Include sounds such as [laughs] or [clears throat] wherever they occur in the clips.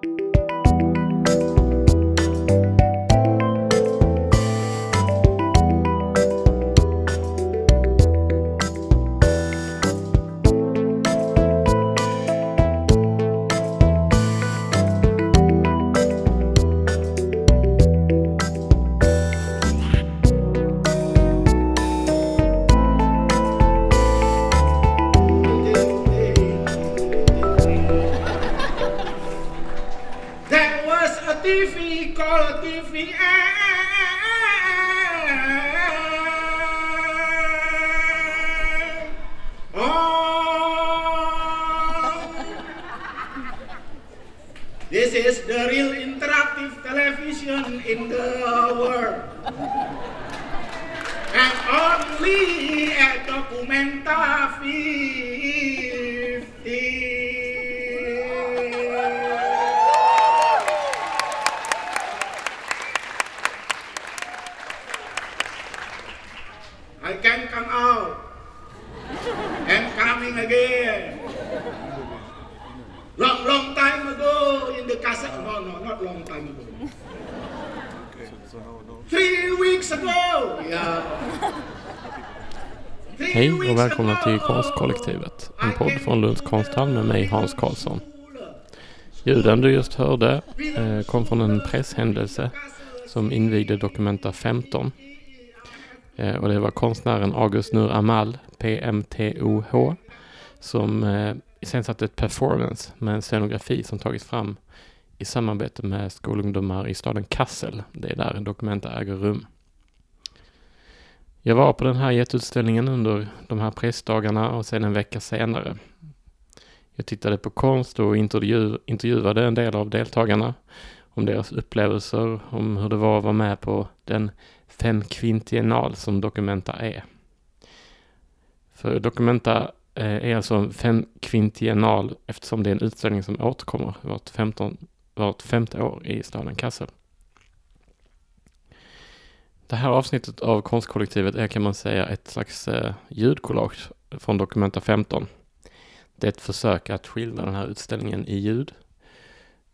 There från med mig Hans Karlsson. Ljuden du just hörde eh, kom från en presshändelse som invigde Documenta 15. Eh, och det var konstnären August Nur Amal, PMTOH, som eh, iscensatte ett performance med en scenografi som tagits fram i samarbete med skolungdomar i staden Kassel. Det är där Documenta äger rum. Jag var på den här jätteutställningen under de här pressdagarna och sen en vecka senare. Jag tittade på konst och intervju intervjuade en del av deltagarna om deras upplevelser, om hur det var att vara med på den femkvintiennal som Documenta är. För Documenta eh, är alltså en femkvintiennal eftersom det är en utställning som återkommer vart, 15, vart femte år i staden Kassel. Det här avsnittet av konstkollektivet är kan man säga ett slags eh, ljudkollage från Documenta 15. Det är ett försök att skildra den här utställningen i ljud.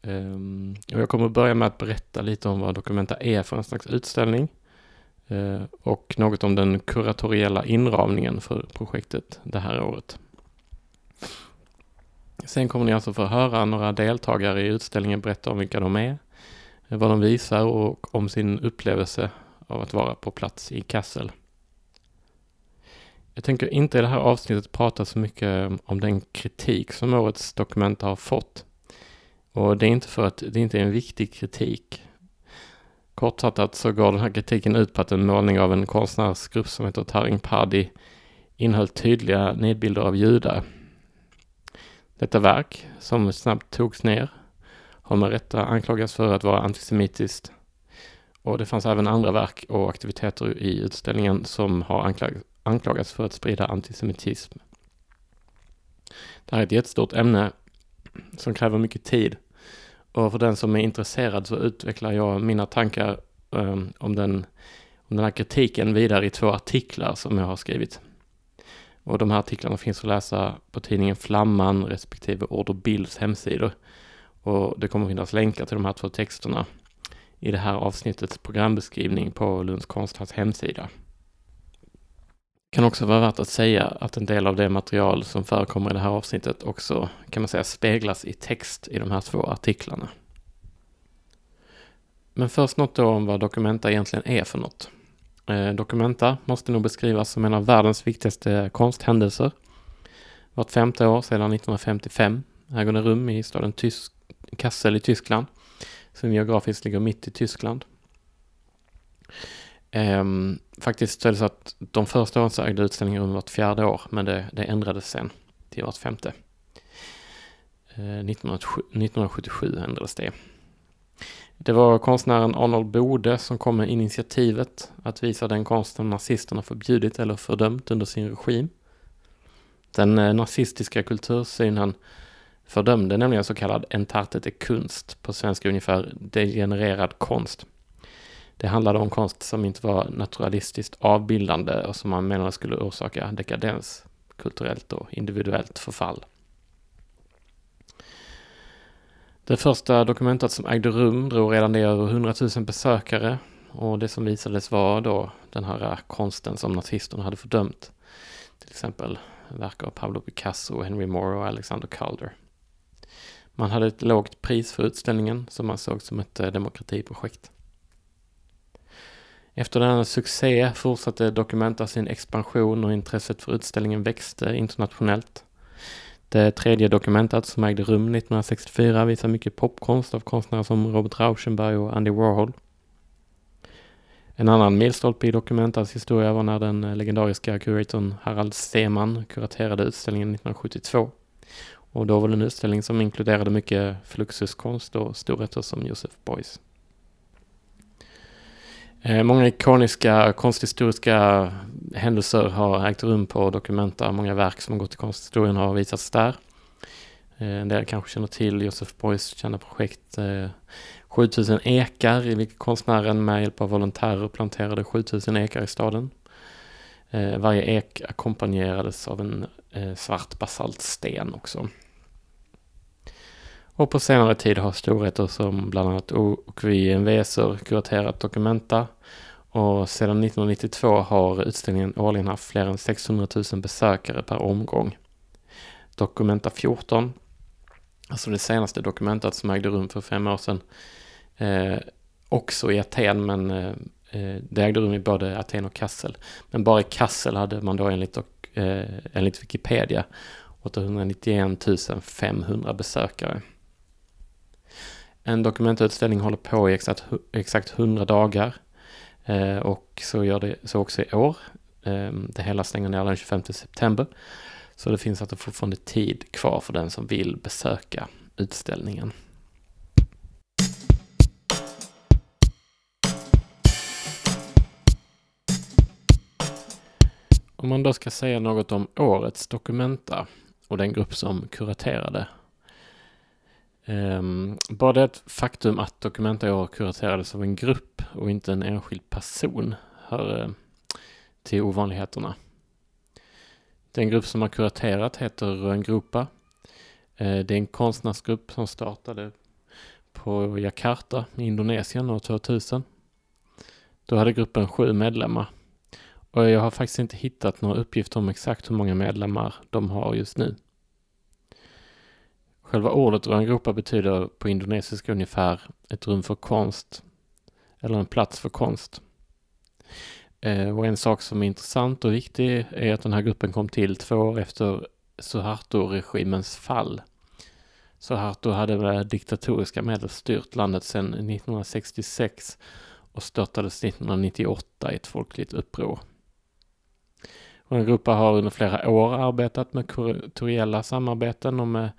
Ehm, och jag kommer att börja med att berätta lite om vad Documenta är för en slags utställning. Eh, och något om den kuratoriella inramningen för projektet det här året. Sen kommer ni alltså få höra några deltagare i utställningen berätta om vilka de är, eh, vad de visar och om sin upplevelse av att vara på plats i Kassel. Jag tänker inte i det här avsnittet prata så mycket om den kritik som årets dokument har fått. Och det är inte för att det inte är en viktig kritik. Kortfattat så går den här kritiken ut på att en målning av en konstnärsgrupp som heter Taring Paddy innehöll tydliga nidbilder av judar. Detta verk, som snabbt togs ner, har med rätta anklagats för att vara antisemitiskt. Och det fanns även andra verk och aktiviteter i utställningen som har anklagats anklagas för att sprida antisemitism. Det här är ett jättestort ämne som kräver mycket tid. Och för den som är intresserad så utvecklar jag mina tankar um, om, den, om den här kritiken vidare i två artiklar som jag har skrivit. Och de här artiklarna finns att läsa på tidningen Flamman respektive Ord och Bilds hemsidor. Och det kommer finnas länkar till de här två texterna i det här avsnittets programbeskrivning på Lunds konsthalls hemsida kan också vara värt att säga att en del av det material som förekommer i det här avsnittet också kan man säga speglas i text i de här två artiklarna. Men först något då om vad Documenta egentligen är för något. Eh, Documenta måste nog beskrivas som en av världens viktigaste konsthändelser. Vart femte år sedan 1955 äger den rum i staden Tysk Kassel i Tyskland, som geografiskt ligger mitt i Tyskland. Ehm, faktiskt så är det så att de första åren så ägde utställningen rum vart fjärde år, men det, det ändrades sen till vart femte. Ehm, 1977 ändrades det. Det var konstnären Arnold Bode som kom med initiativet att visa den konsten nazisterna förbjudit eller fördömt under sin regim. Den eh, nazistiska kultursynen fördömde nämligen så kallad entartete kunst, på svenska ungefär degenererad konst. Det handlade om konst som inte var naturalistiskt avbildande och som man menade skulle orsaka dekadens, kulturellt och individuellt förfall. Det första dokumentet som ägde rum drog redan det över 100 000 besökare och det som visades var då den här konsten som nazisterna hade fördömt. Till exempel verk av Pablo Picasso, Henry Moore och Alexander Calder. Man hade ett lågt pris för utställningen som man såg som ett eh, demokratiprojekt. Efter denna succé fortsatte Documenta sin expansion och intresset för utställningen växte internationellt. Det tredje dokumentet som ägde rum 1964 visar mycket popkonst av konstnärer som Robert Rauschenberg och Andy Warhol. En annan milstolpe i Dokumentas historia var när den legendariska kuratorn Harald Seman kuraterade utställningen 1972. Och då var det en utställning som inkluderade mycket fluxuskonst och storheter som Joseph Beuys. Eh, många ikoniska konsthistoriska händelser har ägt rum på Documenta. Många verk som har gått i konsthistorien har visats där. Eh, en del kanske känner till Josef Beuys kända projekt eh, 7000 ekar i vilket konstnären med hjälp av volontärer planterade 7000 ekar i staden. Varje ek ackompanjerades av en svart basaltsten också. Och på senare tid har storheter som bland annat OKV Weser kuraterat Documenta. Och sedan 1992 har utställningen årligen haft fler än 600 000 besökare per omgång. Documenta 14, alltså det senaste dokumentet som ägde rum för fem år sedan, eh, också i Aten, men eh, eh det ägde rum i både Aten och Kassel. Men bara i Kassel hade man då enligt, och, eh, enligt Wikipedia 891 500 besökare. En dokumentutställning håller på i exakt, exakt 100 dagar. Eh, och så gör det så också i år. Eh, det hela stänger ner den 25 september. Så det finns alltså fortfarande tid kvar för den som vill besöka utställningen. Om man då ska säga något om årets Dokumenta och den grupp som kuraterade Um, bara det faktum att Dokumenta i år kuraterades av en grupp och inte en enskild person hör uh, till ovanligheterna. Den grupp som har kuraterat heter Röngrupa. Uh, eh, det är en konstnärsgrupp som startade på Jakarta i Indonesien år 2000. Då hade gruppen sju medlemmar. Och jag har faktiskt inte hittat några uppgifter om exakt hur många medlemmar de har just nu. Själva ordet Rangrupa betyder på indonesiska ungefär ett rum för konst eller en plats för konst. Eh, och en sak som är intressant och viktig är att den här gruppen kom till två år efter Suharto-regimens fall. Suharto hade med diktatoriska medel styrt landet sedan 1966 och störtades 1998 i ett folkligt uppror. Rangrupa har under flera år arbetat med kuratoriella samarbeten och med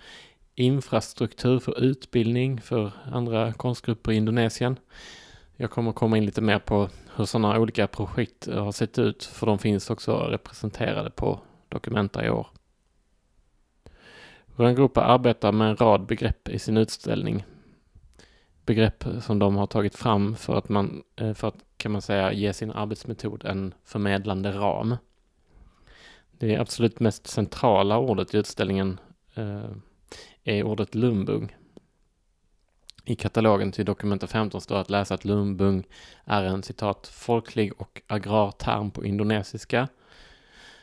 infrastruktur för utbildning för andra konstgrupper i Indonesien. Jag kommer komma in lite mer på hur sådana olika projekt har sett ut, för de finns också representerade på Documenta i år. Röngrupa arbetar med en rad begrepp i sin utställning. Begrepp som de har tagit fram för att man, eh, för att kan man säga, ge sin arbetsmetod en förmedlande ram. Det absolut mest centrala ordet i utställningen eh, är ordet lumbung. I katalogen till Dokumenta 15 står att läsa att lumbung är en citat folklig och agrar term på indonesiska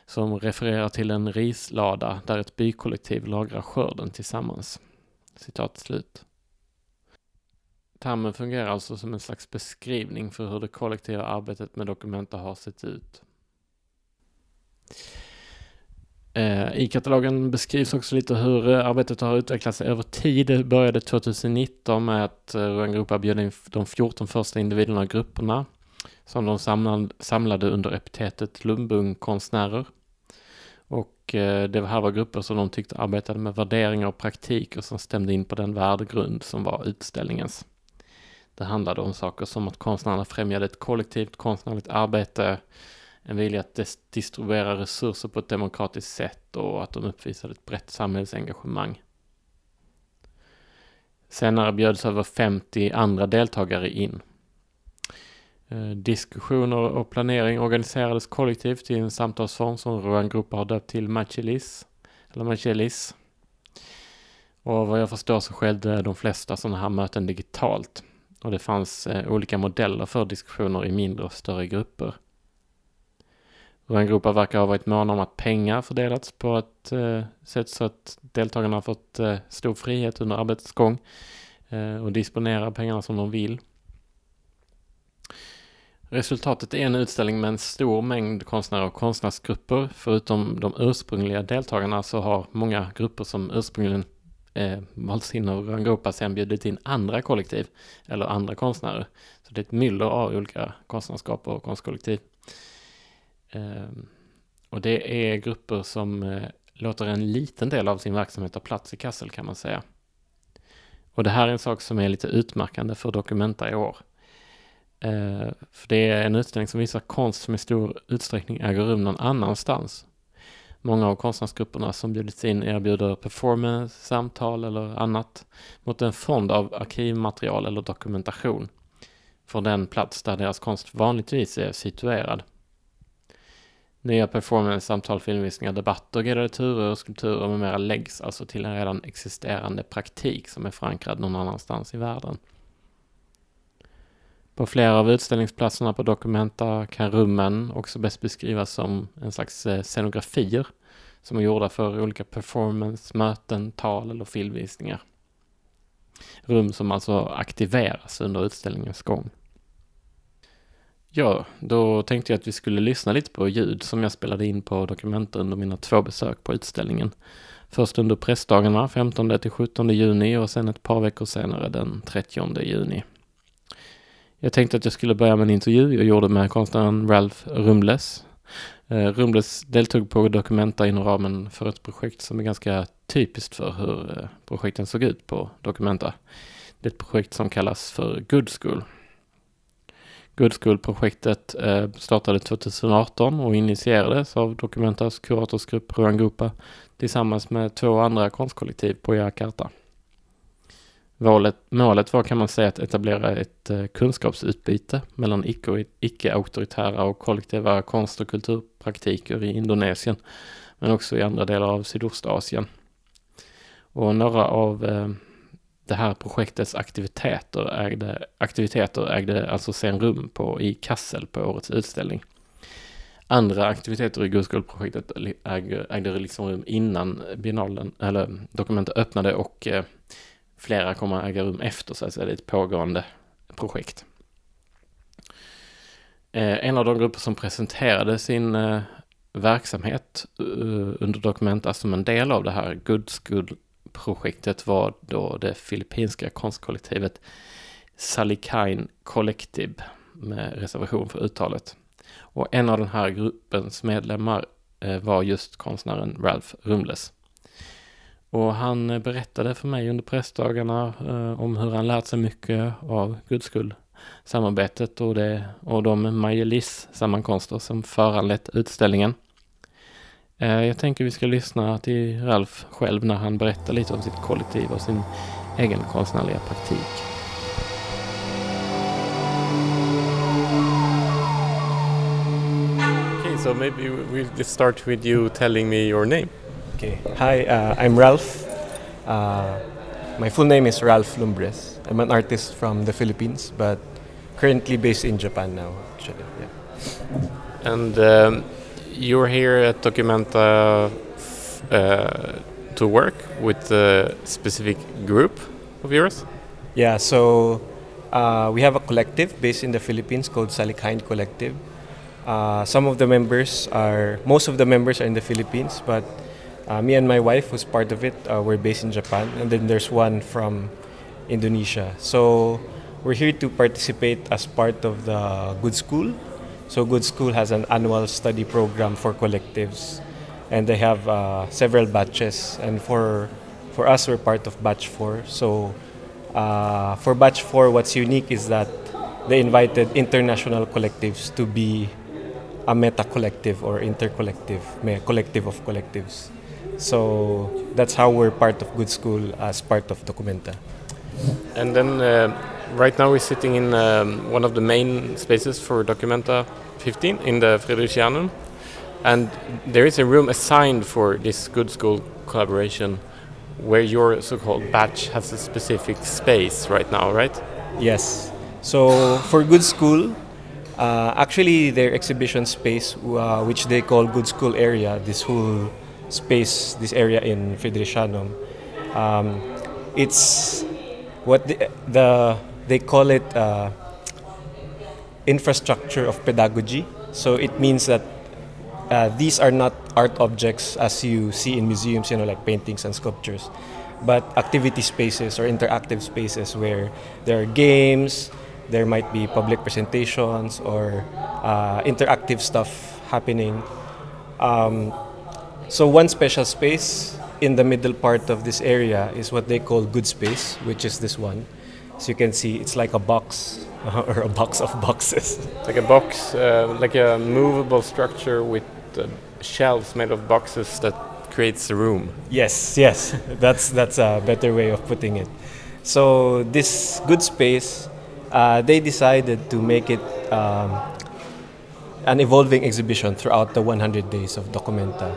som refererar till en rislada där ett bykollektiv lagrar skörden tillsammans. Citat slut. Termen fungerar alltså som en slags beskrivning för hur det kollektiva arbetet med Dokumenta har sett ut. Eh, I katalogen beskrivs också lite hur eh, arbetet har utvecklats över tid. Det började 2019 med att eh, bjöd in de 14 första individerna och grupperna som de samlade under epitetet Lumbung-konstnärer. Och eh, det här var grupper som de tyckte arbetade med värderingar och praktiker som stämde in på den värdegrund som var utställningens. Det handlade om saker som att konstnärerna främjade ett kollektivt konstnärligt arbete, en vilja att distribuera resurser på ett demokratiskt sätt och att de uppvisade ett brett samhällsengagemang. Senare bjöds över 50 andra deltagare in. Eh, diskussioner och planering organiserades kollektivt i en samtalsform som Rohan Gruppa har döpt till Machelis, eller Machelis. Och vad jag förstår så skedde de flesta sådana här möten digitalt. Och det fanns eh, olika modeller för diskussioner i mindre och större grupper. Röngropar verkar ha varit måna om att pengar fördelats på ett eh, sätt så att deltagarna har fått eh, stor frihet under arbetets gång eh, och disponera pengarna som de vill. Resultatet är en utställning med en stor mängd konstnärer och konstnärsgrupper. Förutom de ursprungliga deltagarna så har många grupper som ursprungligen eh, valts in av Rangropa sen bjudit in andra kollektiv eller andra konstnärer. Så det är ett myller av olika konstnärskap och konstkollektiv. Ehm, och det är grupper som eh, låter en liten del av sin verksamhet ta plats i Kassel kan man säga. Och det här är en sak som är lite utmärkande för Documenta i år. Ehm, för det är en utställning som visar konst som i stor utsträckning äger rum någon annanstans. Många av konstnärsgrupperna som bjudits in erbjuder performance, samtal eller annat mot en fond av arkivmaterial eller dokumentation från den plats där deras konst vanligtvis är situerad. Nya performance, samtal, filmvisningar, debatter, guidade turer, skulpturer med mera läggs alltså till en redan existerande praktik som är förankrad någon annanstans i världen. På flera av utställningsplatserna på Documenta kan rummen också bäst beskrivas som en slags eh, scenografier som är gjorda för olika performance, möten, tal eller filmvisningar. Rum som alltså aktiveras under utställningens gång. Ja, då tänkte jag att vi skulle lyssna lite på ljud som jag spelade in på Documenta under mina två besök på utställningen. Först under pressdagarna 15 till 17 juni och sen ett par veckor senare den 30 juni. Jag tänkte att jag skulle börja med en intervju jag gjorde med konstnären Ralph Rumles. Eh, Rumles deltog på Documenta inom ramen för ett projekt som är ganska typiskt för hur eh, projekten såg ut på Documenta. Det är ett projekt som kallas för Good School. Good School-projektet eh, startade 2018 och initierades av Documentas kuratorsgrupp Ruangupa tillsammans med två andra konstkollektiv på Jakarta. Målet, målet var kan man säga att etablera ett eh, kunskapsutbyte mellan icke-auktoritära och kollektiva konst och kulturpraktiker i Indonesien, men också i andra delar av Sydostasien. Och några av eh, det här projektets aktiviteter ägde, aktiviteter ägde alltså sen rum på, i Kassel på årets utställning. Andra aktiviteter i Gudskuldprojektet ägde, ägde liksom rum innan biennalen, eller dokumentet öppnade och eh, flera kommer att äga rum efter så att säga. Det är ett pågående projekt. Eh, en av de grupper som presenterade sin eh, verksamhet uh, under Documenta alltså som en del av det här Good projektet var då det filippinska konstkollektivet Salikain Collective med reservation för uttalet. Och en av den här gruppens medlemmar eh, var just konstnären Ralph Rumles. Och han eh, berättade för mig under pressdagarna eh, om hur han lärt sig mycket av Guds skull samarbetet och, det, och de Majelis sammankomster som föranlett utställningen. Eh, jag tänker vi ska lyssna till Ralf själv när han berättar lite om sitt kollektiv och sin egen konstnärliga praktik. Okay, so maybe we'll start with you telling me your name. Okay. Hi, uh, I'm Ralph. Uh, my full name is Ralph Lumbres. I'm an artist from the Philippines, but currently based in Japan now. Actually, yeah. And um, you're here at Documenta uh, to work with a specific group of yours. Yeah. So uh, we have a collective based in the Philippines called Salikhain Collective. Uh, some of the members are, most of the members are in the Philippines, but uh, me and my wife, who's part of it, uh, we're based in Japan, and then there's one from Indonesia. So we're here to participate as part of the Good School. So Good School has an annual study program for collectives, and they have uh, several batches. And for for us, we're part of batch four. So uh, for batch four, what's unique is that they invited international collectives to be a meta collective or intercollective, collective of collectives. So that's how we're part of Good School as part of Documenta. And then uh, right now we're sitting in um, one of the main spaces for Documenta 15 in the Fridericianum. And there is a room assigned for this Good School collaboration. where your so-called batch has a specific space right now, right? Yes. So for Good School, uh, actually their exhibition space, uh, which they call Good School area, this whole space, this area in Fridericianum, um, it's what the, the they call it uh, infrastructure of pedagogy. So it means that uh, these are not art objects as you see in museums, you know, like paintings and sculptures, but activity spaces or interactive spaces where there are games, there might be public presentations or uh, interactive stuff happening. Um, so one special space in the middle part of this area is what they call good space, which is this one. So you can see it's like a box or a box of boxes. [laughs] Like a box, uh, like a movable structure with uh, shelves made of boxes that creates a room. Yes, yes, that's that's a better way of putting it. So this good space, uh, they decided to make it um, an evolving exhibition throughout the 100 days of Documenta.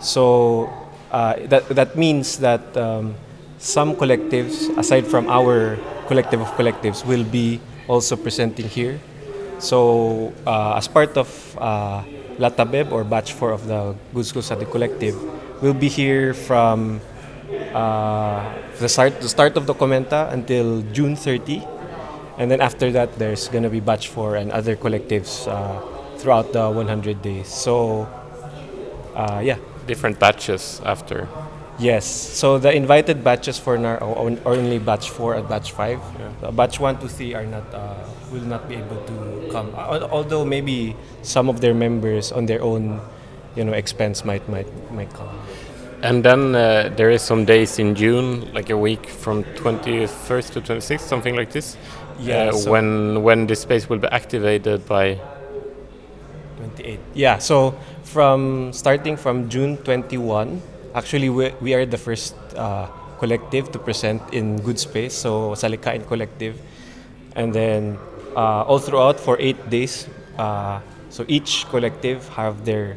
So uh, that that means that um, some collectives, aside from our collective of collectives, will be also presenting here. So uh, as part of uh, Latabeb or batch 4 of the Good School Study Collective, we'll be here from uh, the start the start of Documenta until June 30. And then after that, there's going to be batch 4 and other collectives uh, throughout the 100 days. So, uh, yeah. Different batches after. Yes. So the invited batches for now are only batch 4 and batch 5. Yeah. Batch 1 to 3 are not uh, will not be able to come. Although maybe some of their members on their own, you know, expense might might might come. And then uh, there is some days in June, like a week from 21st to 26th, something like this. Yeah, uh, so- when when this space will be activated by 28. Yeah, so from starting from June 21, actually we, we are the first uh, collective to present in Good Space, so Salikhain Collective. And then uh, all throughout for eight days, uh, so each collective have their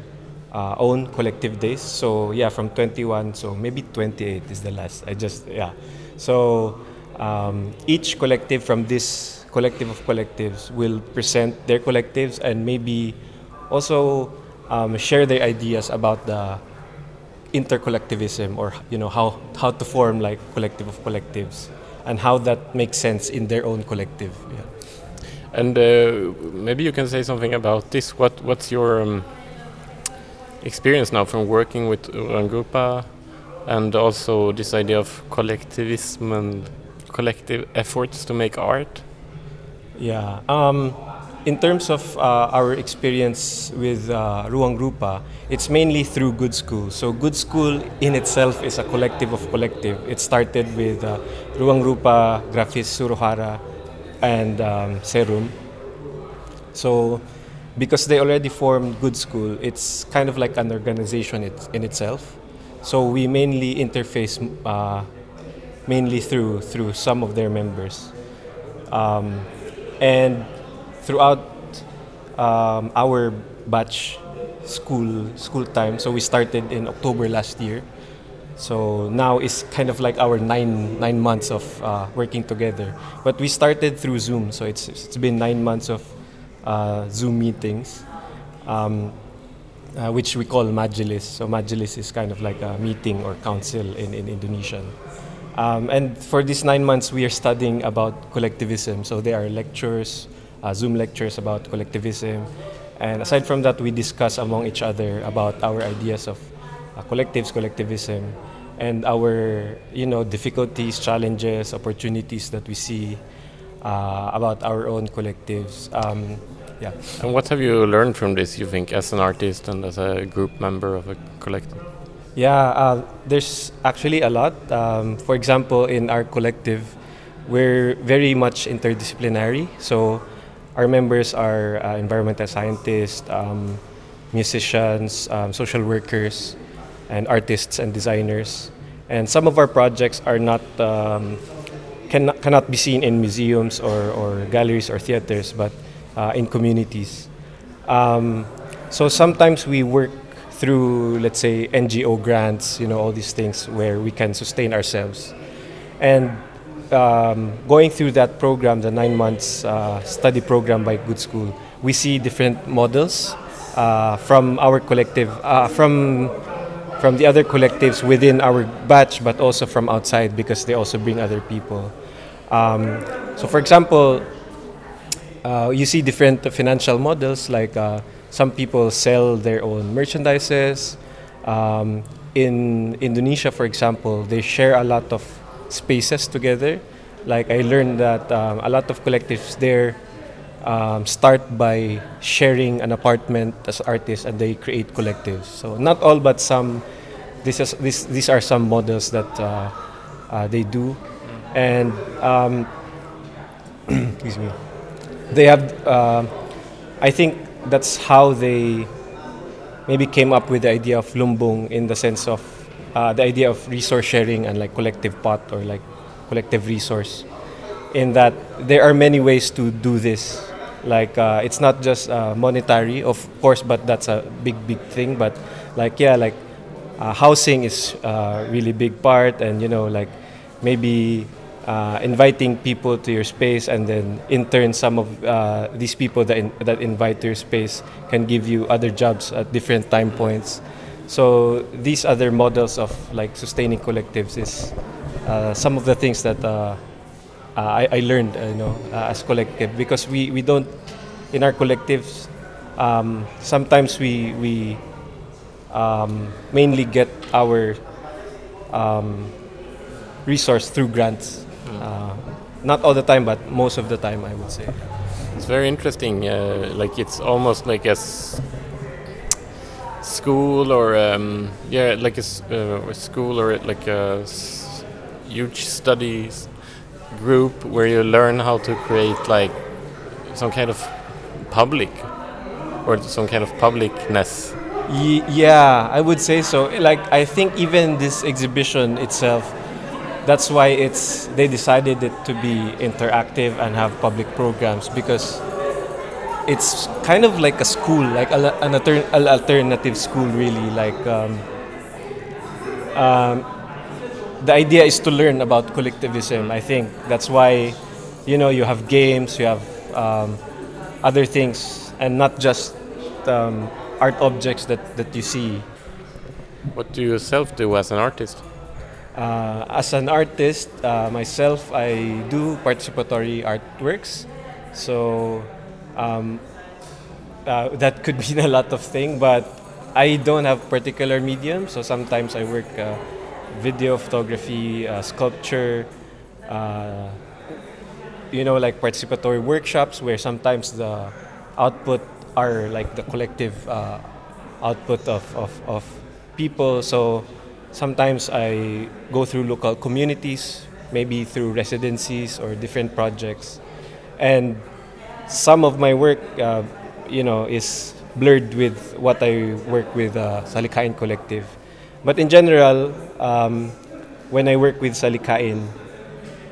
uh, own collective days. So yeah, from 21, so maybe 28 is the last. I just, yeah. So um, each collective from this collective of collectives will present their collectives and maybe also um, share their ideas about the intercollectivism or you know how how to form like collective of collectives and how that makes sense in their own collective yeah. And uh, maybe you can say something about this. What what's your um, experience now from working with Ruangrupa, and also this idea of collectivism and collective efforts to make art? Yeah. Um, in terms of uh, our experience with uh, Ruangrupa, it's mainly through Good School. So Good School in itself is a collective of collective. It started with uh, Ruangrupa, Grafis Huru Hara, and um, Serrum. So because they already formed Good School, it's kind of like an organization in itself. So we mainly interface uh, mainly through through some of their members. Um, and throughout um, our batch school school time, so we started in October last year. So now it's kind of like our nine nine months of uh, working together. But we started through Zoom, so it's it's been nine months of uh, Zoom meetings, um, uh, which we call Majelis. So Majelis is kind of like a meeting or council in, in Indonesian. Um, and for these nine months, we are studying about collectivism. So there are lectures, uh, Zoom lectures about collectivism. And aside from that, we discuss among each other about our ideas of uh, collectives, collectivism, and our you know difficulties, challenges, opportunities that we see uh, about our own collectives. Um, yeah. And what have you learned from this? You think, as an artist and as a group member of a collective? Yeah, uh, there's actually a lot. Um, for example, in our collective, we're very much interdisciplinary. So our members are uh, environmental scientists, um, musicians, um, social workers, and artists and designers. And some of our projects are not um, cannot, cannot be seen in museums or, or galleries or theaters, but uh, in communities. Um, so sometimes we work through, let's say, NGO grants, you know, all these things where we can sustain ourselves. And um, going through that program, the nine months uh, study program by Good School, we see different models uh, from our collective, uh, from from the other collectives within our batch, but also from outside because they also bring other people. Um, so, for example, uh, you see different financial models like uh, some people sell their own merchandises. Um, in Indonesia, for example, they share a lot of spaces together. Like I learned that um, a lot of collectives there um, start by sharing an apartment as artists and they create collectives. So not all, but some. This is, this, these are some models that uh, uh, they do, and um, [clears throat] excuse me. They have. Uh, I think that's how they maybe came up with the idea of lumbung in the sense of uh, the idea of resource sharing and like collective pot or like collective resource in that there are many ways to do this like uh, it's not just uh, monetary of course but that's a big big thing but like yeah like uh, housing is a uh, really big part and you know like maybe uh, inviting people to your space, and then in turn, some of these people that, in, that invite to your space can give you other jobs at different time points. So these other models of like sustaining collectives is uh, some of the things that uh, uh, I, I, learned, uh, you know, as collective because we, we don't in our collectives. Um, sometimes we we um, mainly get our um, resource through grants uh, not all the time, but most of the time, I would say. It's very interesting. Uh, like it's almost like a school or um, yeah, like a, uh, a, school or like a huge studies group where you learn how to create like some kind of public or some kind of publicness. yeah, I would say so. Like I think even this exhibition itself that's why it's they decided it to be interactive and have public programs because it's kind of like a school, like an alter, alternative school, really. Like um, um, the idea is to learn about collectivism. I think that's why you know you have games, you have um, other things, and not just um, art objects that that you see. What do you yourself do as an artist? Uh, as an artist, uh, myself, I do participatory artworks. So um, uh, that could [laughs] mean a lot of things, but I don't have particular medium. So sometimes I work uh, video photography, uh, sculpture, uh, you know, like participatory workshops where sometimes the output are like the collective output of, of, of people. So Sometimes I go through local communities, maybe through residencies or different projects. And some of my work, uh, you know, is blurred with what I work with uh, Salikhain Collective. But in general, um, when I work with Salikhain,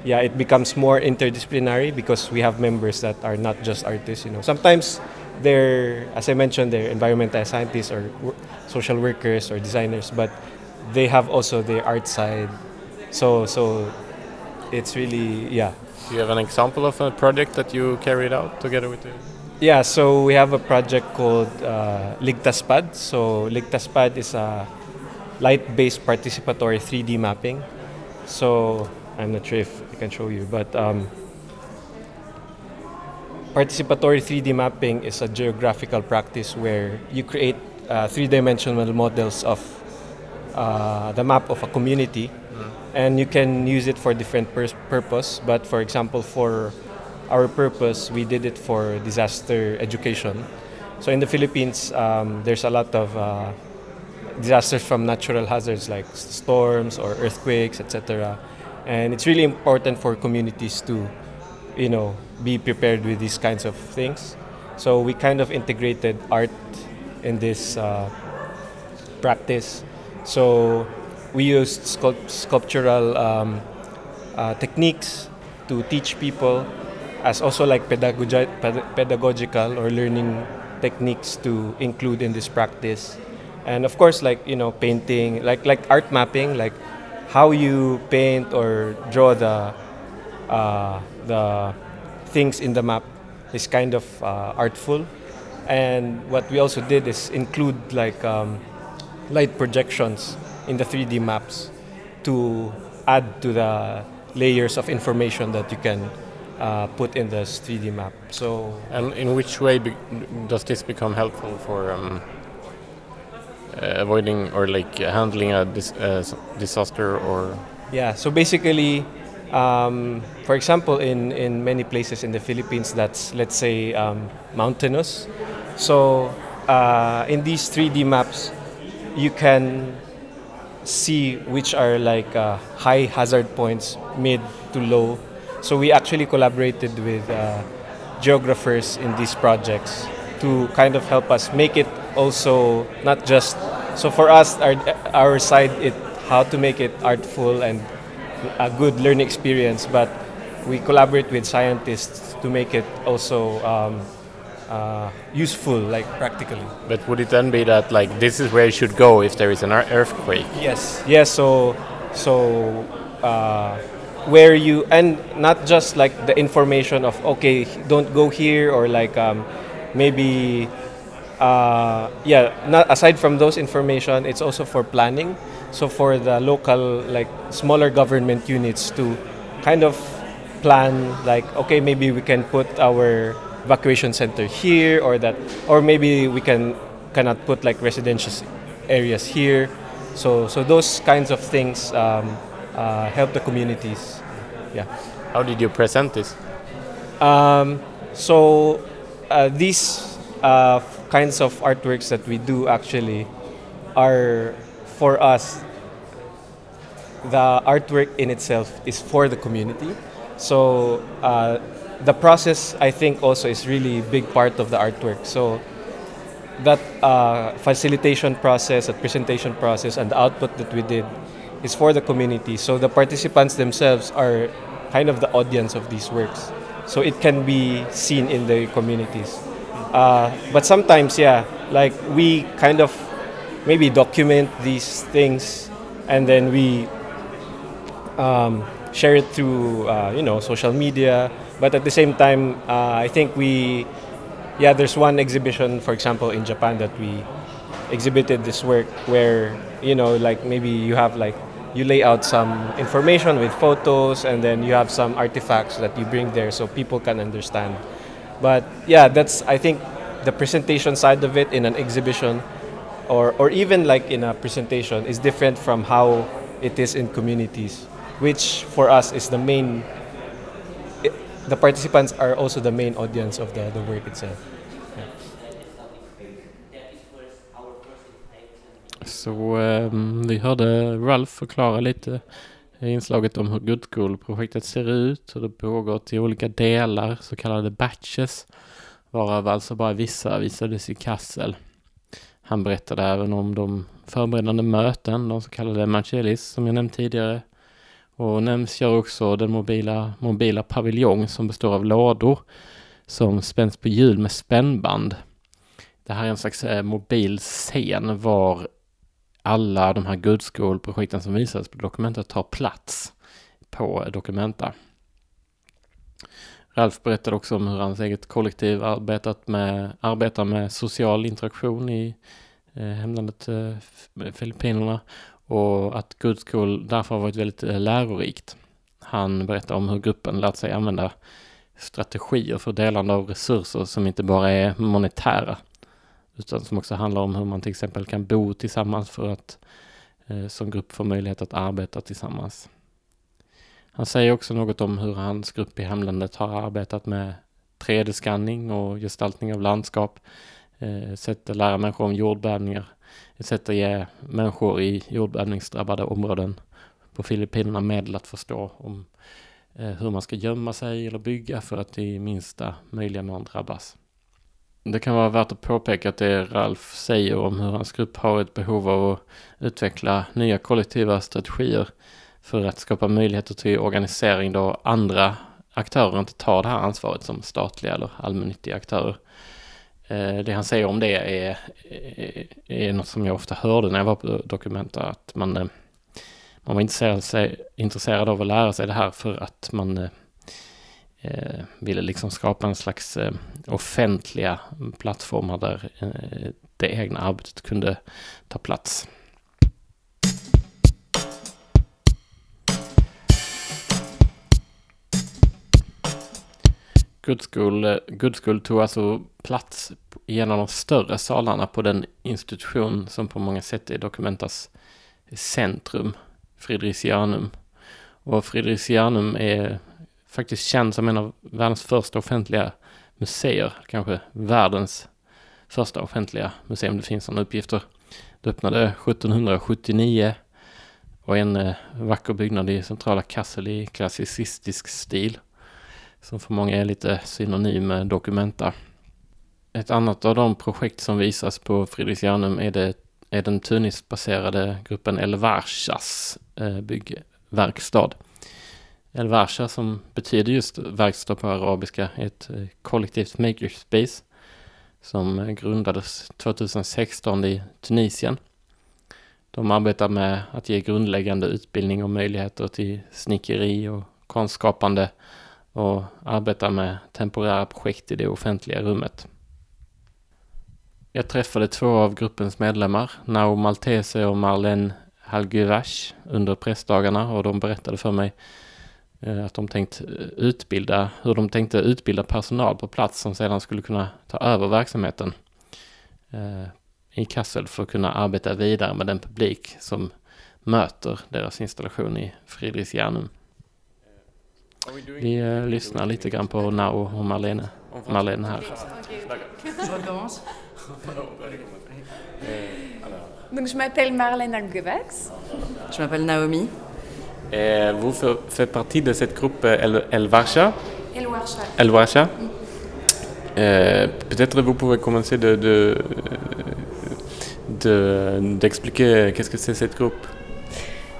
yeah, it becomes more interdisciplinary because we have members that are not just artists. You know, sometimes they're, as I mentioned, they're environmental scientists or social workers or designers, but they have also the art side. So so it's really yeah. Do you have an example of a project that you carried out together with the yeah, so we have a project called uh, Ligtaspad. So Ligtaspad is a light-based participatory 3D mapping. So I'm not sure if I can show you, but um, participatory 3D mapping is a geographical practice where you create uh, three-dimensional models of uh, the map of a community, mm. And you can use it for different pur- purpose. But for example, for our purpose, we did it for disaster education. So in the Philippines, um, there's a lot of uh, disasters from natural hazards like storms or earthquakes, etc. And it's really important for communities to, you know, be prepared with these kinds of things. So we kind of integrated art in this uh, practice so we used sculpt- sculptural um, uh, techniques to teach people as also like pedagogi- ped- pedagogical or learning techniques to include in this practice. and of course like you know painting like like art mapping like how you paint or draw the uh, the things in the map is kind of uh, artful and what we also did is include like um, light projections in the 3d maps to add to the layers of information that you can uh, put in this 3d map so And in which way does this become helpful for um, uh, avoiding or like handling a dis- uh, disaster or Yeah, so basically, um, for example, in, in many places in the Philippines, that's let's say um, mountainous. So uh, in these 3D maps, you can see which are like uh, high hazard points, mid to low. So we actually collaborated with uh, geographers in these projects to kind of help us make it also not just so for us our our side it how to make it artful and a good learning experience but we collaborate with scientists to make it also um, uh, useful like practically but would it then be that like this is where you should go if there is an earthquake Yes. Yes. So, so uh, where you and not just like the information of okay, don't go here or like um, maybe uh, yeah. Not aside from those information, it's also for planning. So for the local like smaller government units to kind of plan like okay maybe we can put our evacuation center here or that or maybe we can cannot put like residential areas here. So so those kinds of things um, uh, help the communities. Yeah. How did you present this? Um, so uh, these uh, kinds of artworks that we do actually are for us. The artwork in itself is for the community. So uh, the process i think also is really big part of the artwork. So that uh, facilitation process that presentation process and the output that we did is for the community. So the participants themselves are kind of the audience of these works. So it can be seen in the communities. Uh, but sometimes yeah like we kind of maybe document these things and then we um, share it through uh, you know social media but at the same time uh, i think we yeah there's one exhibition for example in japan that we exhibited this work where you know like maybe you have like you lay out some information with photos and then you have some artifacts that you bring there so people can understand. But yeah that's i think the presentation side of it in an exhibition or, or even like in a presentation is different from how it is in communities which for us is the main the participants are also the main audience of the, the work itself Så ehm, vi hörde Ralph förklara lite i inslaget om hur Good School-projektet ser ut, hur det pågår till olika delar, så kallade batches, varav alltså bara vissa visades i Kassel. Han berättade även om de förberedande möten, de så kallade Marcellis, som jag nämnt tidigare. Och nämns gör också den mobila, mobila paviljong som består av lådor som spänns på hjul med spännband. Det här är en slags eh, mobil scen var alla de här Good School-projekten som visades på Documenta tar plats på Documenta. Ralf berättade också om hur hans eget kollektiv arbetat med, arbetar med social interaktion i eh, hemlandet eh, Filippinerna och att Good School därför har varit väldigt eh, lärorikt. Han berättar om hur gruppen lärt sig använda strategier för delande av resurser som inte bara är monetära utan som också handlar om hur man till exempel kan bo tillsammans för att eh, som grupp få möjlighet att arbeta tillsammans. Han säger också något om hur hans grupp i hemlandet har arbetat med 3D-skanning och gestaltning av landskap, eh, sätt att lära människor om jordbävningar, ett sätt att ge människor i jordbävningsdrabbade områden på Filippinerna medel att förstå om eh, hur man ska gömma sig eller bygga för att i minsta möjliga mån drabbas. Det kan vara värt att påpeka att det Ralf säger om hur hans grupp har ett behov av att utveckla nya kollektiva strategier för att skapa möjligheter till organisering då andra aktörer inte tar det här ansvaret som statliga eller allmännyttiga aktörer. Eh, det han säger om det är, är, är något som jag ofta hörde när jag var på Dokumenta, att man, eh, man var intresserad, sig, intresserad av att lära sig det här för att man eh, eh ville liksom skapa en slags eh, offentliga plattformar där eh, det egna arbetet kunde ta plats. Good School, tog alltså plats i en av de större salarna på den institution som på många sätt är Dokumentas centrum, Fridricianum. Och Fridricianum är faktiskt känd som en av världens första offentliga museer, kanske världens första offentliga museum. Det finns sådana uppgifter. Det öppnade 1779 och en eh, vacker byggnad i centrala Kassel i klassicistisk stil som för många är lite synonym med Documenta. Ett annat av de projekt som visas på Fridrikianum är, det, är den Tunisbaserade gruppen El Varshas eh, byggverkstad. El Varsha som betyder just verkstad på arabiska är ett eh, kollektivt makerspace som grundades 2016 i Tunisien. De arbetar med att ge grundläggande utbildning och möjligheter till snickeri och konstskapande och arbetar med temporära projekt i det offentliga rummet. Jag träffade två av gruppens medlemmar, Nao Maltese och Marlene Halguvash, under pressdagarna och de berättade för mig eh, att de tänkt eh, utbilda, hur de tänkte utbilda personal på plats som sedan skulle kunna ta över verksamheten eh, i Kassel för att kunna arbeta vidare med den publik som möter deras installation i Fridriksjärnum. Vi uh, lyssnar lite grann på Nao och Marlene, Marlene här. Donc je m'appelle Marlène Algevax. Je m'appelle Naomi. Et vous faites partie de cette groupe El, El Varsha El Warsha. El Varsha. Euh, Peut-être vous pouvez commencer de, de, de d'expliquer qu'est-ce que c'est cette groupe.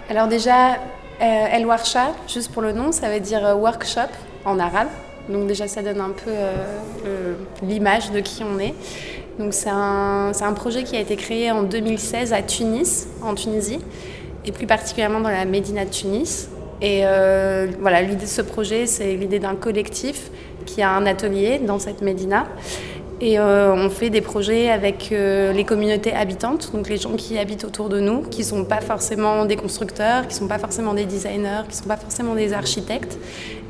Alors déjà, El Warsha, juste pour le nom, ça veut dire euh, workshop en arabe. Donc déjà, ça donne un peu euh, l'image de qui on est. Donc c'est un, un, projet qui a été créé en 2016 à Tunis, en Tunisie, et plus particulièrement dans la Médina de Tunis. Et euh, voilà, l'idée de ce projet, c'est l'idée d'un collectif qui a un atelier dans cette Médina et euh, on fait des projets avec euh, les communautés habitantes, donc les gens qui habitent autour de nous, qui ne sont pas forcément des constructeurs, qui ne sont pas forcément des designers, qui ne sont pas forcément des architectes.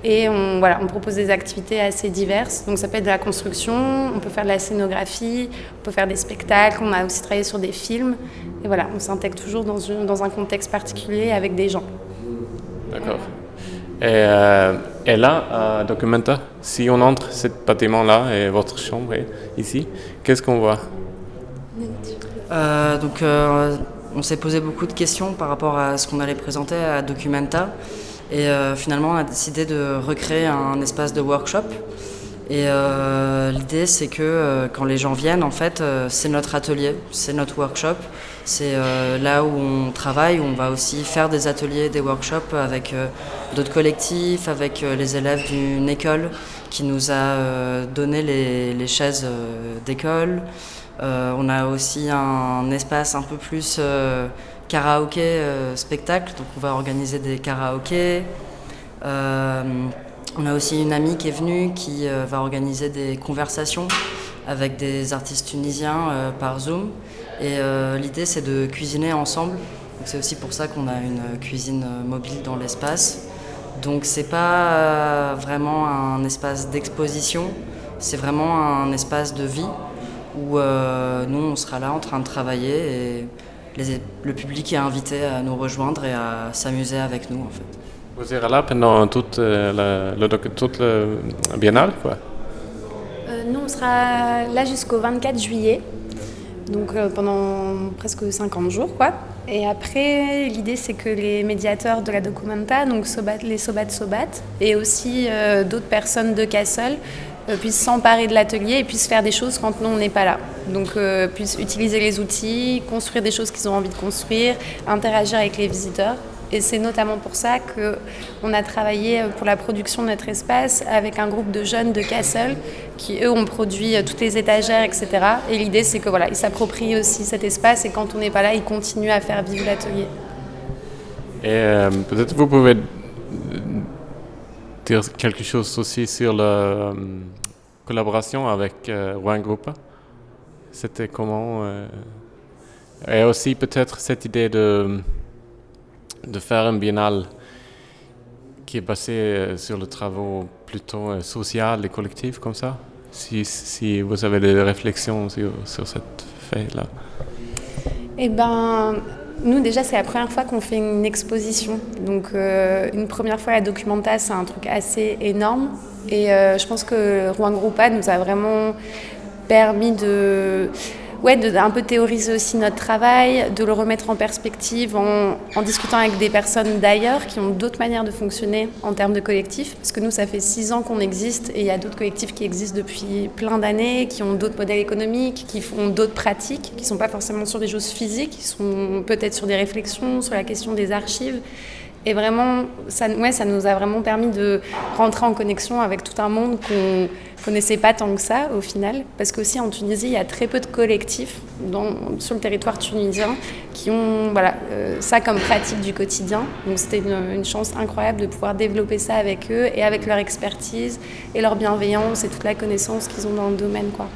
Et on, voilà, on propose des activités assez diverses. Donc ça peut être de la construction, on peut faire de la scénographie, on peut faire des spectacles, on a aussi travaillé sur des films. Et voilà, on s'intègre toujours dans, un contexte particulier avec des gens. D'accord. Et, euh, et, là, à Documenta, si on entre ce bâtiment-là et votre chambre ici, qu'est-ce qu'on voit? Euh, Donc, euh, on s'est posé beaucoup de questions par rapport à ce qu'on allait présenter à Documenta. Et finalement, on a décidé de recréer un espace de workshop. Et l'idée, c'est que quand les gens viennent, en fait, c'est notre atelier, c'est notre workshop. C'est là où on travaille, où on va aussi faire des ateliers, des workshops avec d'autres collectifs, avec les élèves d'une école qui nous a donné les, chaises d'école. on a aussi un espace un peu plus karaoké spectacle, donc on va organiser des karaokés. On a aussi une amie qui est venue qui euh, va organiser des conversations avec des artistes tunisiens euh, par Zoom. Et euh, l'idée, c'est de cuisiner ensemble. C'est aussi pour ça qu'on a une cuisine mobile dans l'espace. Donc c'est pas vraiment un espace d'exposition, c'est vraiment un espace de vie où nous on sera là en train de travailler et le public est invité à nous rejoindre et à s'amuser avec nous en fait. Vous serez là pendant toute, euh, la, toute le biennale quoi? Euh, Nous, on sera là jusqu'au 24 juillet, donc euh, pendant presque 50 jours. quoi. Et après, l'idée, c'est que les médiateurs de la Documenta, donc les Sobat Sobat, et aussi d'autres personnes de Cassel, puissent s'emparer de l'atelier et puissent faire des choses quand nous, on n'est pas là. Donc, puissent utiliser les outils, construire des choses qu'ils ont envie de construire, interagir avec les visiteurs Et c'est notamment pour ça qu'on a travaillé pour la production de notre espace avec un groupe de jeunes de Kassel qui, eux, ont produit toutes les étagères, etc. Et l'idée, c'est que voilà, s'approprient aussi cet espace et quand on n'est pas là, ils continuent à faire vivre l'atelier. Et euh, peut-être vous pouvez dire quelque chose aussi sur la euh, collaboration avec euh, Rouen Groupe. C'était comment Et aussi peut-être cette idée de, de faire un biennale qui est basé sur le travaux plutôt social et collectif comme ça? Si, vous avez des réflexions sur, cette fait-là. Eh ben, nous, déjà, c'est la première fois qu'on fait une exposition. Donc, euh, une première fois, la Documenta, c'est un truc assez énorme. Et euh, je pense que Rouen Groupa nous a vraiment permis de ouais, de un peu théoriser aussi notre travail, de le remettre en perspective en, en discutant avec des personnes d'ailleurs qui ont d'autres manières de fonctionner en termes de collectif. Parce que nous, ça fait six ans qu'on existe et il y a d'autres collectifs qui existent depuis plein d'années, qui ont d'autres modèles économiques, qui font d'autres pratiques, qui ne sont pas forcément sur des choses physiques, qui sont peut-être sur des réflexions, sur la question des archives. Et vraiment, ça, ouais, ça nous a vraiment permis de rentrer en connexion avec tout un monde qu'on connaissait pas tant que ça au final. Parce qu'aussi en Tunisie, il y a très peu de collectifs sur le territoire tunisien qui ont voilà, euh, ça comme pratique du quotidien. Donc c'était une, une, chance incroyable de pouvoir développer ça avec eux et avec leur expertise et leur bienveillance et toute la connaissance qu'ils ont dans le domaine. Quoi.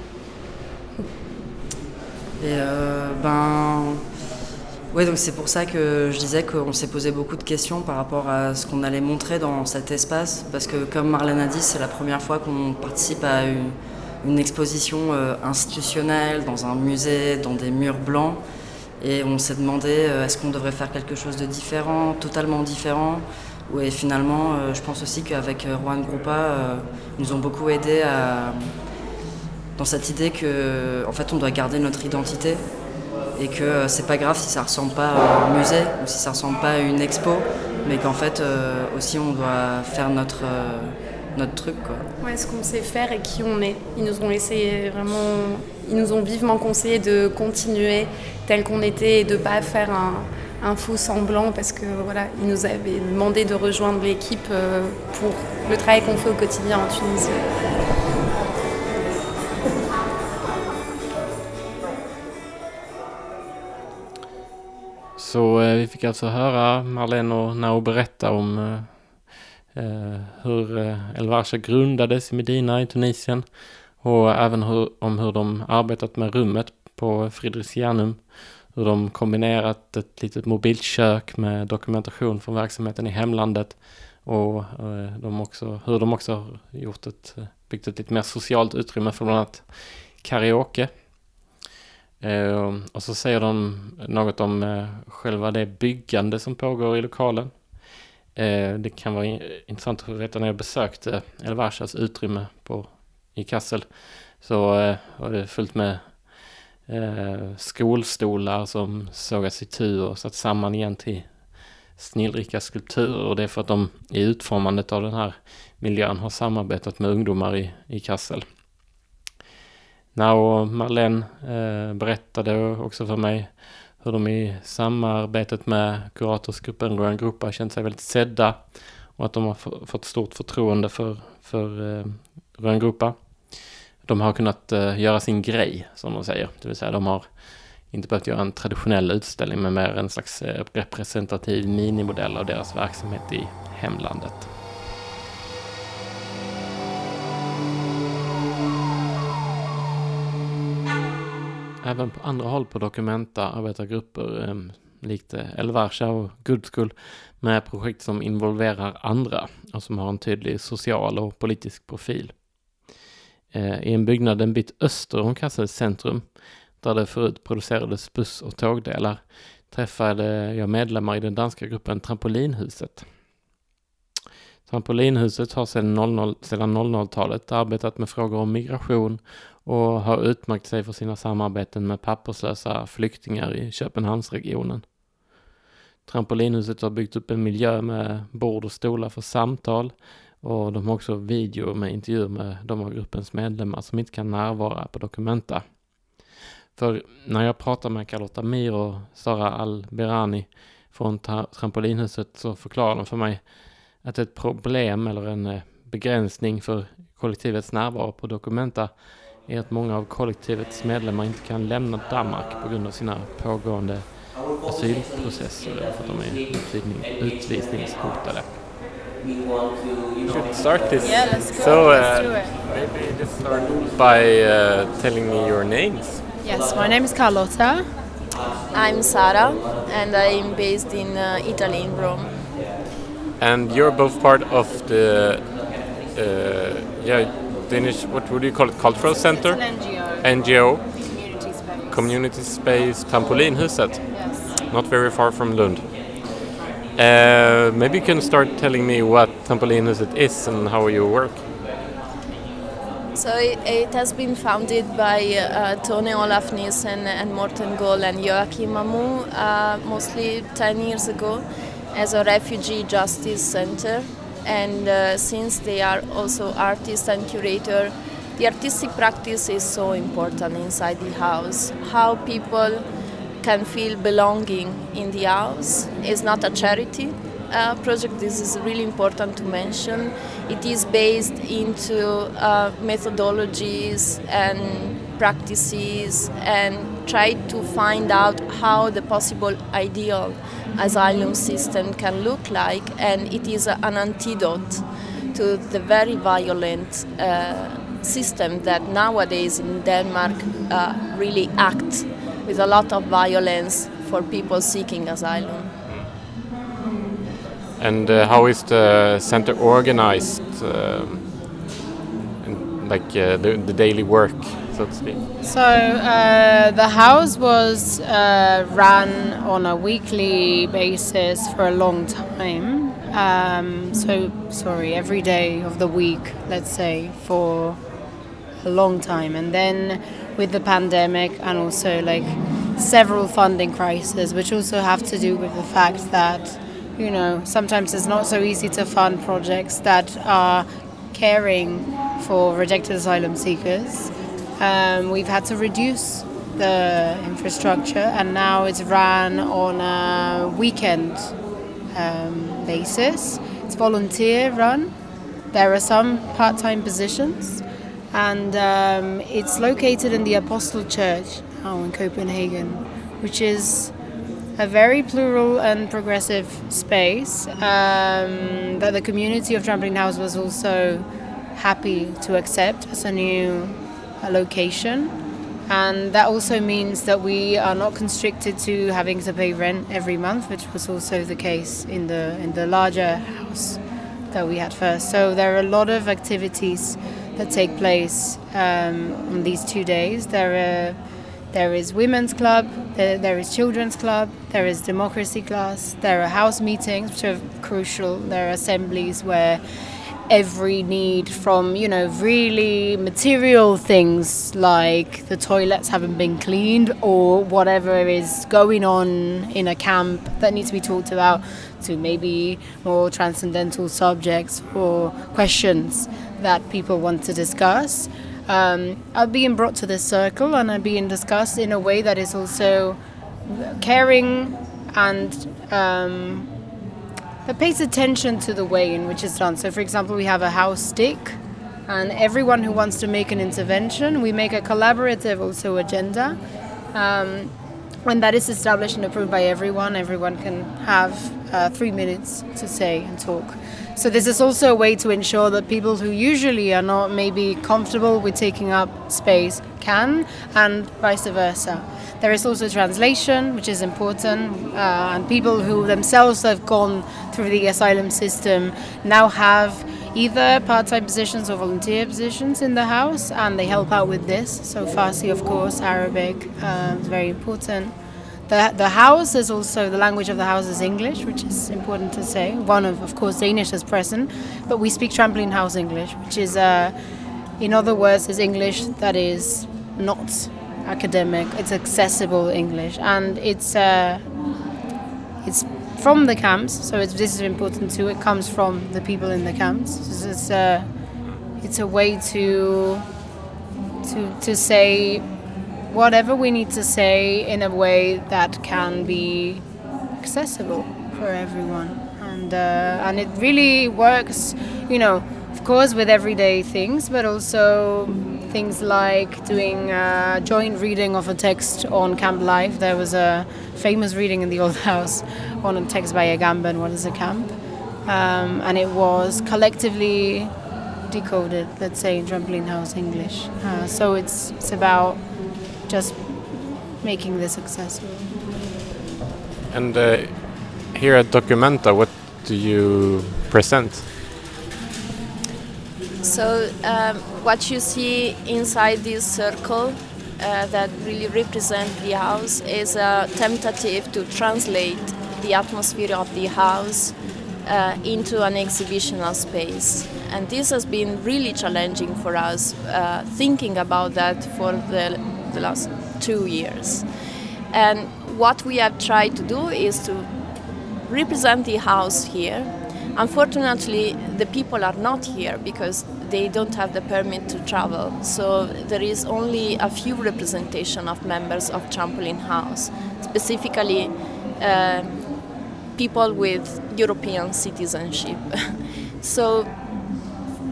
Et euh, ben oui, donc c'est pour ça que je disais qu'on s'est posé beaucoup de questions par rapport à ce qu'on allait montrer dans cet espace, parce que comme Marlène a dit, c'est la première fois qu'on participe à une, exposition euh, institutionnelle, dans un musée, dans des murs blancs, et on s'est demandé euh, est-ce qu'on devrait faire quelque chose de différent, totalement différent, et finalement, euh, je pense aussi qu'avec Juan Grupa, ils nous ont beaucoup aidé à, dans cette idée qu'en en fait, on doit garder notre identité et que euh, c'est pas grave si ça ressemble pas à un musée ou si ça ressemble pas à une expo, mais qu'en fait euh, aussi on doit faire notre, euh, notre truc. Quoi. Ouais, ce qu'on sait faire et qui on est. Ils nous ont laissé vraiment, ils nous ont vivement conseillé de continuer tel qu'on était et de pas faire un, un faux semblant parce que voilà, ils nous avaient demandé de rejoindre l'équipe pour le travail qu'on fait au quotidien en Tunisie. Eh, vi fick alltså höra Marlene och Nao berätta om eh, eh hur eh, El Varsha grundades i Medina i Tunisien och även hur, om hur de arbetat med rummet på Fridrizianum. Hur de kombinerat ett litet mobilt kök med dokumentation från verksamheten i hemlandet och de också, hur de också har gjort ett, byggt ett lite mer socialt utrymme för bland annat karaoke Eh, och så säger de något om eh, själva det byggande som pågår i lokalen. Eh, det kan vara intressant att veta när jag besökte Elvarshas utrymme på, i Kassel. Så eh, var det fullt med eh, skolstolar som sågats itu och satt samman igen till snillrika skulpturer och det är för att de i utformandet av den här miljön har samarbetat med ungdomar i, i Kassel. Nao och Marlene eh, berättade också för mig hur de i samarbetet med kuratorsgruppen Röran Gruppa känt sig väldigt sedda och att de har fått stort förtroende för, för eh, Röran Gruppa. De har kunnat eh, göra sin grej, som de säger. Det vill säga de har inte behövt göra en traditionell utställning men mer en slags eh, representativ minimodell av deras verksamhet i hemlandet. Även på andra håll på Documenta arbetar grupper ehm, eh, likt Elvarsha och Good med projekt som involverar andra och som har en tydlig social och politisk profil. Eh, I en byggnad en bit öster om Kassels centrum, där det förut producerades buss och tågdelar, träffade jag medlemmar i den danska gruppen Trampolinhuset. Trampolinhuset har sedan 00-talet arbetat med frågor om migration och har utmärkt sig för sina samarbeten med papperslösa flyktingar i Köpenhamnsregionen. Trampolinhuset har byggt upp en miljö med bord och stolar för samtal och de har också video med intervjuer med de av gruppens medlemmar som inte kan närvara på Documenta. För när jag pratar med Carlotta Mir och Sara Al-Berani från trampolinhuset så förklarar de för mig att ett problem eller en eh, begränsning för kollektivets närvaro på Documenta är att många av kollektivets medlemmar inte kan lämna Danmark på grund av sina pågående asylprocesser för att de är utvisning, utvisningshotade. We should start this. Yeah, let's go. So let's uh, do it. maybe just start by uh, telling me your names. Yes, my name is Carlotta. I'm Sara and I'm based in uh, Italy, in Rome. And you're both part of the uh, yeah Danish. What would you call it? Cultural center. An NGO. NGO. Community space. Community Space Trampolinhuset. yes. Not very far from Lund. Uh, maybe you can start telling me what Trampolinhuset is and how you work. So it, it has been founded by uh, Tone Olaf Nielsen and Morten Goll and Joachim Mamou uh, mostly 10 years ago as a refugee justice center. And uh, since they are also artists and curator, the artistic practice is so important inside the house. How people can feel belonging in the house is not a charity uh, project. This is really important to mention. It is based into uh, methodologies and practices and try to find out how the possible ideal asylum system can look like, and it is an antidote to the very violent uh, system that nowadays in Denmark uh, really act with a lot of violence for people seeking asylum. And uh, how is the center organized? Um, like uh, the, the daily work, so to speak. So uh, the house was uh, run on a weekly basis for a long time. Um, so sorry, every day of the week, let's say, for a long time, and then with the pandemic and also like several funding crises, which also have to do with the fact that you know sometimes it's not so easy to fund projects that are caring for rejected asylum seekers. Um, we've had to reduce the infrastructure, and now it's run on a weekend um, basis. It's volunteer run. There are some part-time positions, and um, it's located in the Apostle Church now in Copenhagen, which is a very plural and progressive space um, that the community of Trampoline House was also happy to accept as a new location. And that also means that we are not constricted to having to pay rent every month, which was also the case in the in the larger house that we had first. So there are a lot of activities that take place um, on these two days. There are there is women's club, there, there is children's club, there is democracy class, there are house meetings which are crucial. There are assemblies where every need from you know really material things like the toilets haven't been cleaned or whatever is going on in a camp that needs to be talked about to maybe more transcendental subjects or questions that people want to discuss. Um, are being brought to this circle and are being discussed in a way that is also caring and um, that pays attention to the way in which it's done. So, for example, we have a house stick, and everyone who wants to make an intervention, we make a collaborative also agenda. Um, when that is established and approved by everyone, everyone can have uh, three minutes to say and talk. So this is also a way to ensure that people who usually are not maybe comfortable with taking up space can, and vice versa. There is also translation, which is important, uh, and people who themselves have gone through the asylum system now have either part-time positions or volunteer positions in the house, and they help out with this. So Farsi, of course, Arabic uh, is very important. The, the house is also the language of the house is English, which is important to say. One of, of course, Danish is present, but we speak trampoline house English, which is, uh, in other words, is English that is not academic. It's accessible English, and it's uh, it's from the camps. So it's, this is important too. It comes from the people in the camps. It's a it's a way to to to say whatever we need to say in a way that can be accessible for everyone, and uh, and it really works. You know, course, with everyday things, but also things like doing a joint reading of a text on Camp Life. There was a famous reading in the old [laughs] house on a text by Agamben, What is a Camp? Um, and it was collectively decoded, let's say, in Trampoline House English. Uh, so it's, it's about just making this accessible. And uh, here at Documenta, what do you present? So um, what you see inside this circle uh, that really represent the house is a tentative to translate the atmosphere of the house uh, into an exhibitional space. And this has been really challenging for us, uh, thinking about that for the, the last two years. And what we have tried to do is to represent the house here. Unfortunately, the people are not here because they don't have the permit to travel. So there is only a few representation of members of Trampoline House, specifically uh, people with European citizenship. [laughs] so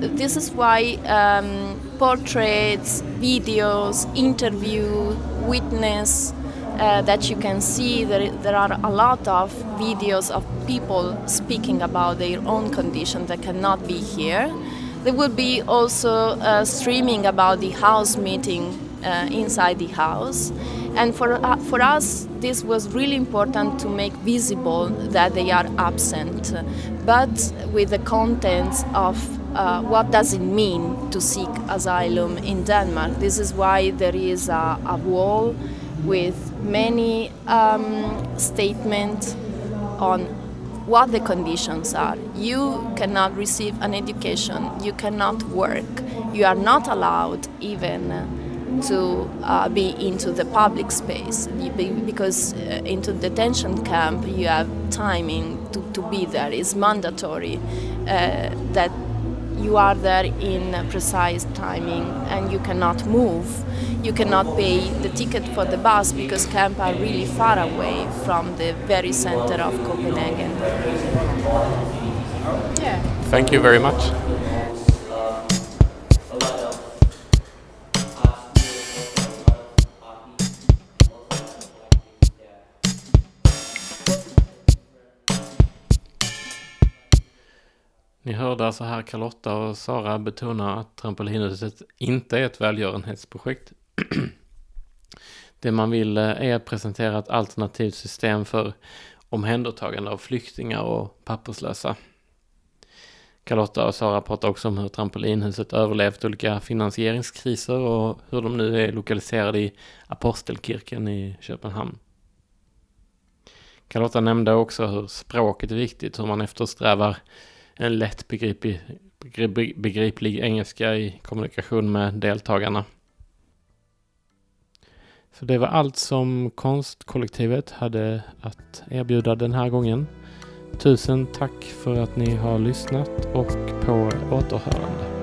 this is why um, portraits, videos, interview, witness uh, that you can see there, there are a lot of videos of people speaking about their own condition that cannot be here. There will be also uh, streaming about the house meeting uh, inside the house. And for, uh, for us, this was really important to make visible that they are absent, but with the contents of uh, what does it mean to seek asylum in Denmark. This is why there is a, a wall with many um, statements on what the conditions are. You cannot receive an education, you cannot work, you are not allowed even to uh, be into the public space because uh, into detention camp you have timing to, to be there. It's mandatory uh, that you are there in precise timing and you cannot move. You cannot pay the ticket for the bus because camp are really far away from the very center of Copenhagen. Yeah. Thank you very much. Ni hörde alltså här Carlotta och Sara betona att Trampolinhuset inte är ett välgörenhetsprojekt. [clears throat] Det man vill eh, är att presentera ett alternativt system för omhändertagande av flyktingar och papperslösa. Carlotta och Sara pratar också om hur Trampolinhuset överlevt olika finansieringskriser och hur de nu är lokaliserade i Apostelkirken i Köpenhamn. Carlotta nämnde också hur språket är viktigt, hur man eftersträvar en lätt begriplig, begriplig engelska i kommunikation med deltagarna. Så det var allt som konstkollektivet hade att erbjuda den här gången. Tusen tack för att ni har lyssnat och på återhörande.